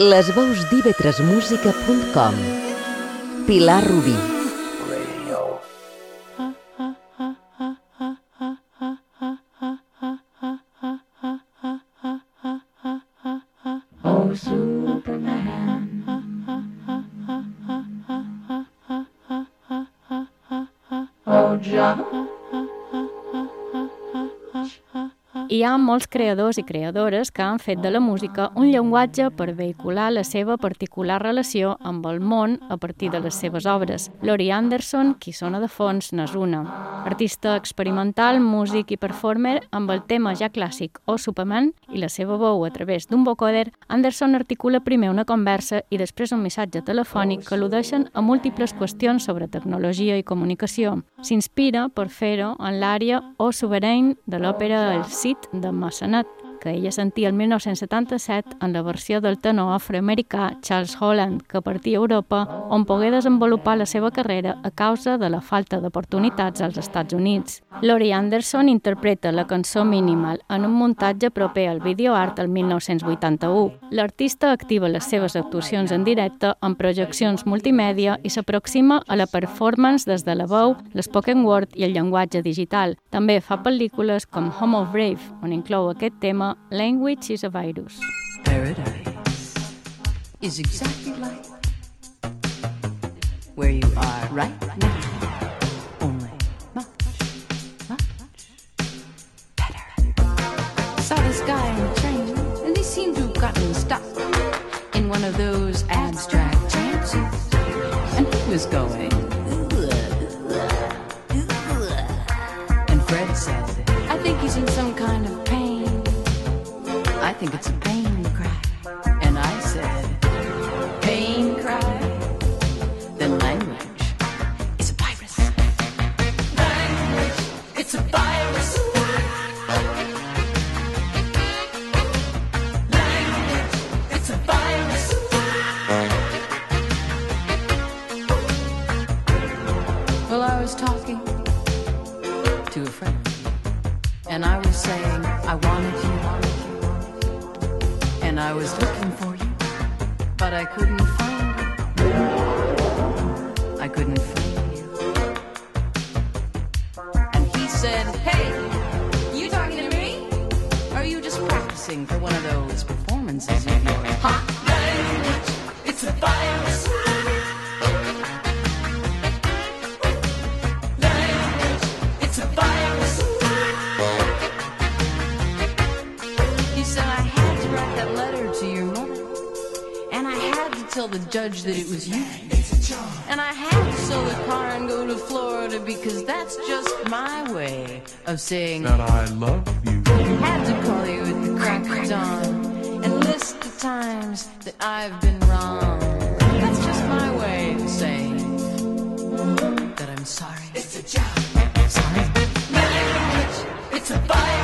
Les veus d'ivetresmusica.com Pilar Rubí Molts creadors i creadores que han fet de la música un llenguatge per vehicular la seva particular relació amb el món a partir de les seves obres. Laurie Anderson, qui sona de fons, n'és una. Artista experimental, músic i performer, amb el tema ja clàssic o Superman i la seva veu a través d'un vocoder, Anderson articula primer una conversa i després un missatge telefònic que al·ludeixen a múltiples qüestions sobre tecnologia i comunicació. S'inspira per fer-ho en l'àrea O Sovereign de l'òpera El Cid de maassa. Näyttää que ella sentia el 1977 en la versió del tenor afroamericà Charles Holland, que partia a Europa on pogué desenvolupar la seva carrera a causa de la falta d'oportunitats als Estats Units. Laurie Anderson interpreta la cançó Minimal en un muntatge proper al videoart el 1981. L'artista activa les seves actuacions en directe en projeccions multimèdia i s'aproxima a la performance des de la veu, l'espoken word i el llenguatge digital. També fa pel·lícules com Home of Brave, on inclou aquest tema Language is a Virus. Paradise is exactly like where you are right now. Only much, much better. Saw this guy in the train, and they seem to have gotten stuck in one of those abstract chances. And he was going. And Fred said, I think he's in some think it's a pain way saying that I love you. had to call you at the crack of dawn and list the times that I've been wrong. That's just my way of saying that I'm sorry. It's a job. Sorry. Language, it's a virus.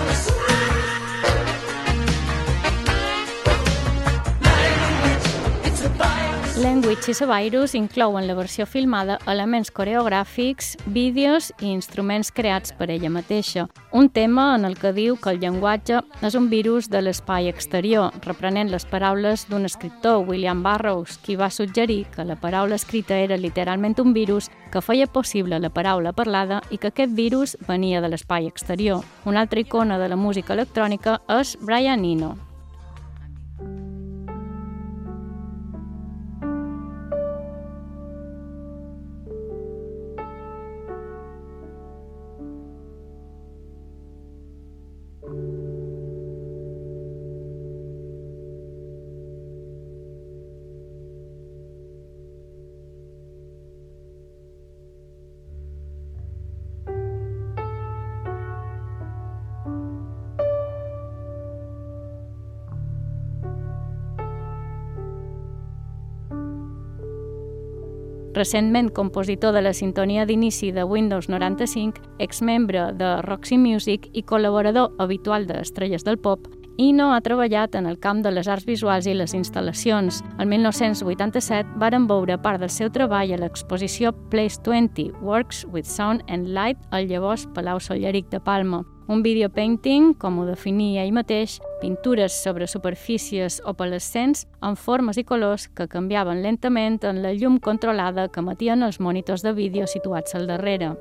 Virus. Language is a Virus inclou en la versió filmada elements coreogràfics, vídeos i instruments creats per ella mateixa. Un tema en el que diu que el llenguatge és un virus de l'espai exterior, reprenent les paraules d'un escriptor, William Burroughs, qui va suggerir que la paraula escrita era literalment un virus que feia possible la paraula parlada i que aquest virus venia de l'espai exterior. Una altra icona de la música electrònica és Brian Eno, recentment compositor de la sintonia d'inici de Windows 95, exmembre de Roxy Music i col·laborador habitual d'Estrelles del Pop, Ino ha treballat en el camp de les arts visuals i les instal·lacions. El 1987 varen veure part del seu treball a l'exposició Place 20, Works with Sound and Light, al llavors Palau Solleric de Palma. Un videopainting, com ho definia ell mateix, pintures sobre superfícies opalescents amb formes i colors que canviaven lentament en la llum controlada que emetien els monitors de vídeo situats al darrere.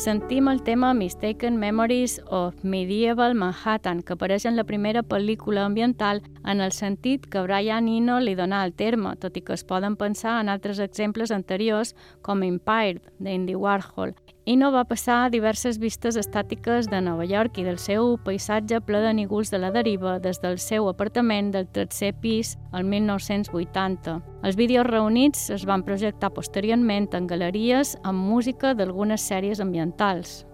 Sentim el tema Mistaken Memories of Medieval Manhattan, que apareix en la primera pel·lícula ambiental en el sentit que Brian Eno li dona el terme, tot i que es poden pensar en altres exemples anteriors com Empire, d'Andy Warhol, i no va passar diverses vistes estàtiques de Nova York i del seu paisatge ple de nígols de la deriva des del seu apartament del tercer pis al 1980. Els vídeos reunits es van projectar posteriorment en galeries amb música d'algunes sèries ambientals.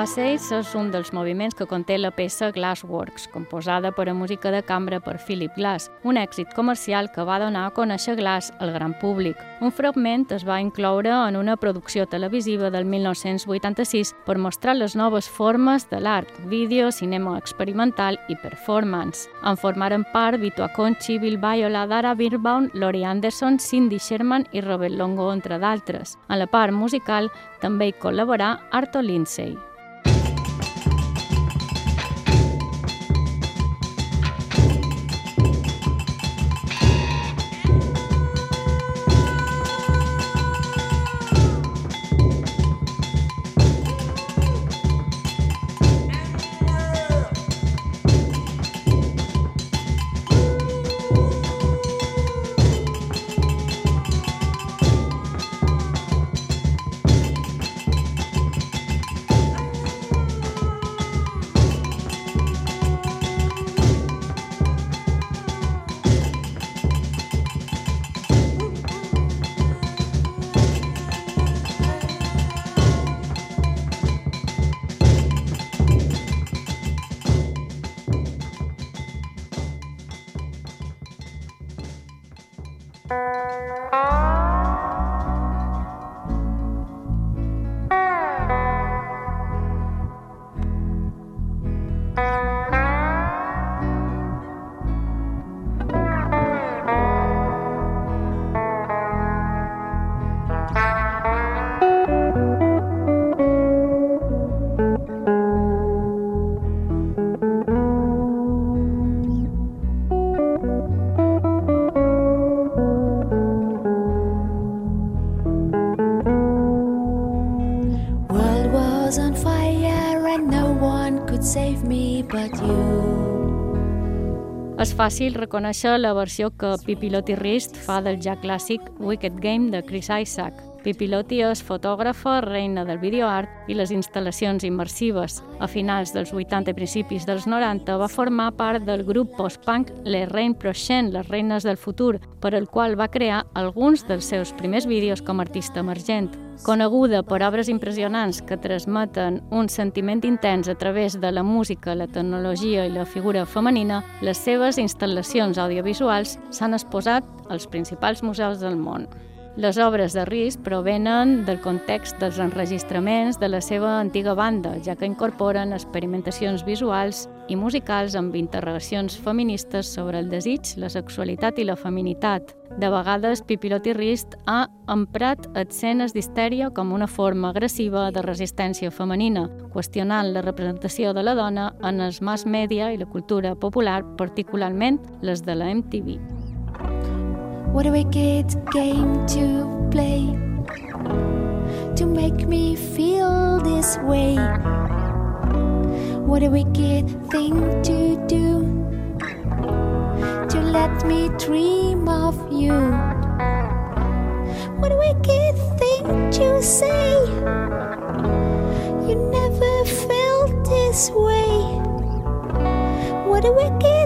Facades és un dels moviments que conté la peça Glassworks, composada per a música de cambra per Philip Glass, un èxit comercial que va donar a conèixer Glass al gran públic. Un fragment es va incloure en una producció televisiva del 1986 per mostrar les noves formes de l'art, vídeo, cinema experimental i performance. En formaren part Vito Aconci, Bill Viola, Dara Birbaum, Laurie Anderson, Cindy Sherman i Robert Longo, entre d'altres. En la part musical també hi col·laborà Arto Lindsay. Could save me but you. És fàcil reconèixer la versió que Pipilotti Rist fa del ja clàssic Wicked Game de Chris Isaac. Pipilotti és fotògrafa, reina del videoart i les instal·lacions immersives. A finals dels 80 i principis dels 90 va formar part del grup post-punk Les Reines Prochaines, les reines del futur, per el qual va crear alguns dels seus primers vídeos com a artista emergent. Coneguda per obres impressionants que transmeten un sentiment intens a través de la música, la tecnologia i la figura femenina, les seves instal·lacions audiovisuals s'han exposat als principals museus del món. Les obres de Rhys provenen del context dels enregistraments de la seva antiga banda, ja que incorporen experimentacions visuals i musicals amb interrogacions feministes sobre el desig, la sexualitat i la feminitat. De vegades, Pipilotti Rist ha emprat escenes d'histèria com una forma agressiva de resistència femenina, qüestionant la representació de la dona en els mass media i la cultura popular, particularment les de la MTV. What a wicked game to play to make me feel this way. What a wicked thing to do to let me dream of you. What a wicked thing to say. You never felt this way. What a wicked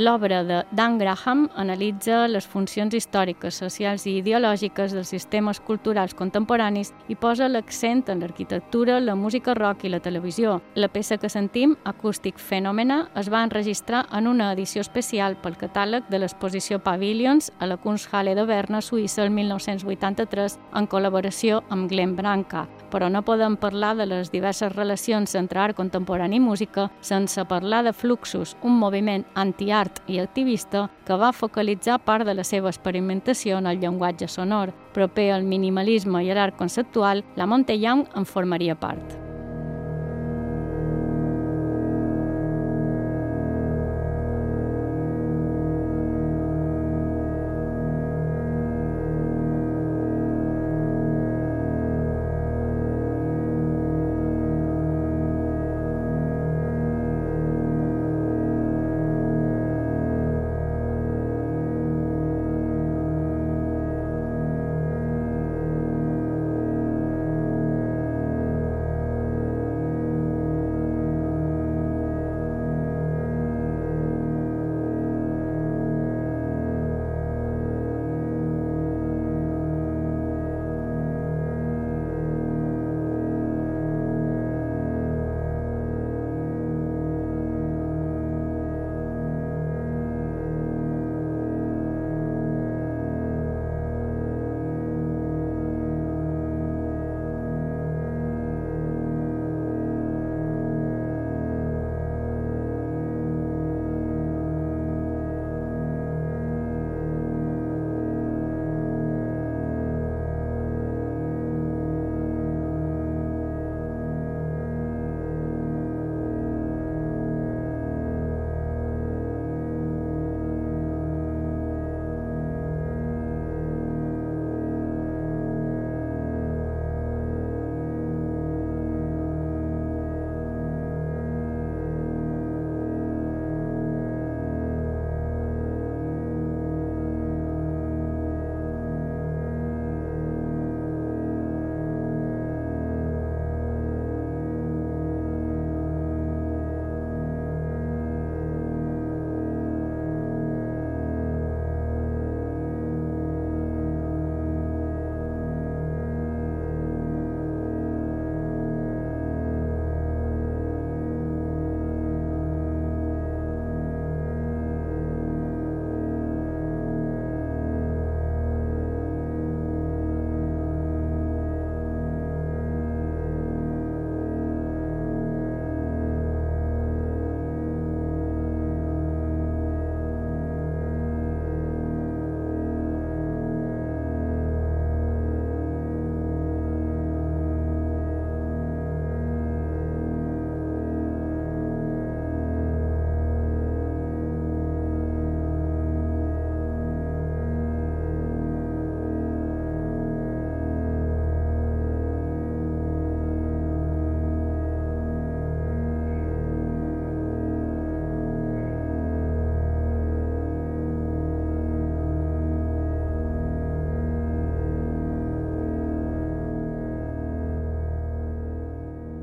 L'obra de Dan Graham analitza les funcions històriques, socials i ideològiques dels sistemes culturals contemporanis i posa l'accent en l'arquitectura, la música rock i la televisió. La peça que sentim, Acústic Phenomena, es va enregistrar en una edició especial pel catàleg de l'exposició Pavilions a la Kunsthalle de Berna, Suïssa, el 1983, en col·laboració amb Glenn Branca. Però no podem parlar de les diverses relacions entre art contemporani i música sense parlar de Fluxus, un moviment anti-art i activista que va focalitzar part de la seva experimentació en el llenguatge sonor. Proper al minimalisme i a l'art conceptual, la Monte Young en formaria part.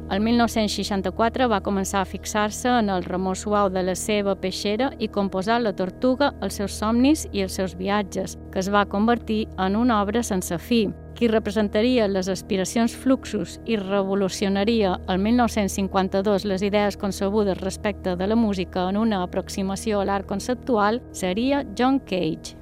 El 1964 va començar a fixar-se en el remor suau de la seva peixera i composar La tortuga, els seus somnis i els seus viatges, que es va convertir en una obra sense fi, qui representaria les aspiracions fluxus i revolucionaria el 1952 les idees concebudes respecte de la música en una aproximació a l'art conceptual seria John Cage.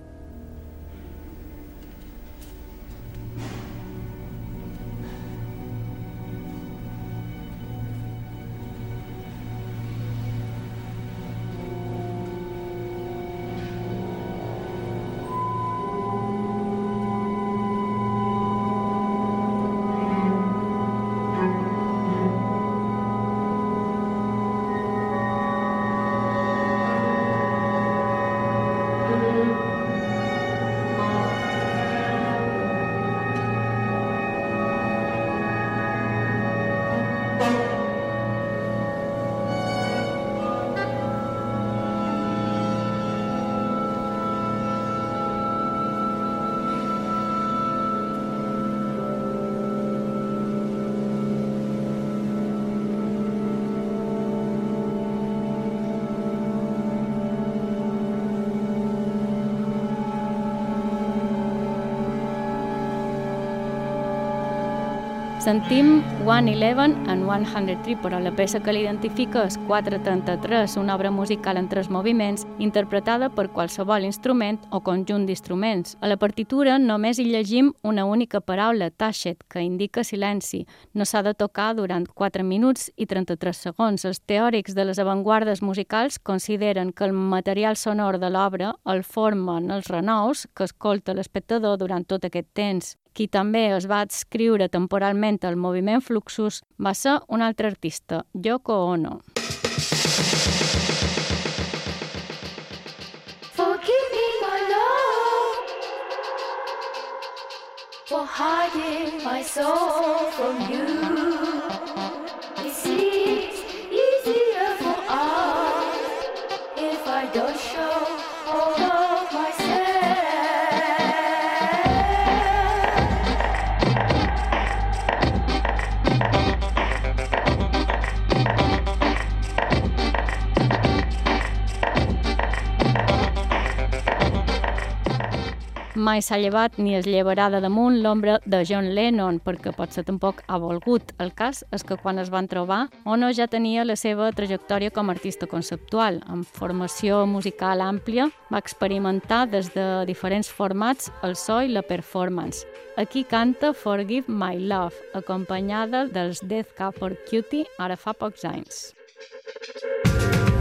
Sentim 111 and 103, però la peça que l'identifica és 433, una obra musical en tres moviments, interpretada per qualsevol instrument o conjunt d'instruments. A la partitura només hi llegim una única paraula, tashet, que indica silenci. No s'ha de tocar durant 4 minuts i 33 segons. Els teòrics de les avantguardes musicals consideren que el material sonor de l'obra el formen els renous que escolta l'espectador durant tot aquest temps. Qui també es va adscriure temporalment al moviment Fluxus va ser un altre artista, Yoko Ono. Forgive me, my love, for hiding my soul from you. It seems Mai s'ha llevat ni es llevarà de damunt l'ombra de John Lennon, perquè potser tampoc ha volgut. El cas és que quan es van trobar, Ono ja tenia la seva trajectòria com a artista conceptual. Amb formació musical àmplia, va experimentar des de diferents formats el so i la performance. Aquí canta Forgive My Love, acompanyada dels Death Cab for Cutie ara fa pocs anys. Forgive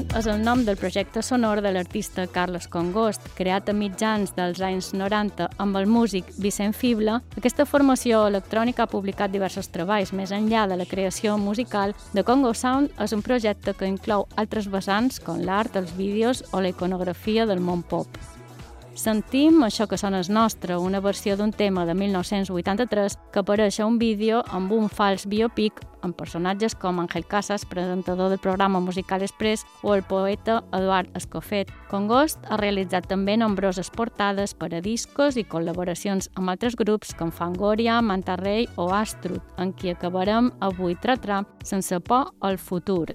Sound és el nom del projecte sonor de l'artista Carlos Congost, creat a mitjans dels anys 90 amb el músic Vicent Fibla. Aquesta formació electrònica ha publicat diversos treballs més enllà de la creació musical. The Congo Sound és un projecte que inclou altres vessants com l'art, els vídeos o la iconografia del món pop. Sentim això que sona és nostre, una versió d'un tema de 1983 que apareix a un vídeo amb un fals biopic amb personatges com Ángel Casas, presentador del programa Musical Express, o el poeta Eduard Escofet. Congost ha realitzat també nombroses portades per a discos i col·laboracions amb altres grups com Fangoria, Manta o Astrut, en qui acabarem avui tratrà sense por al futur.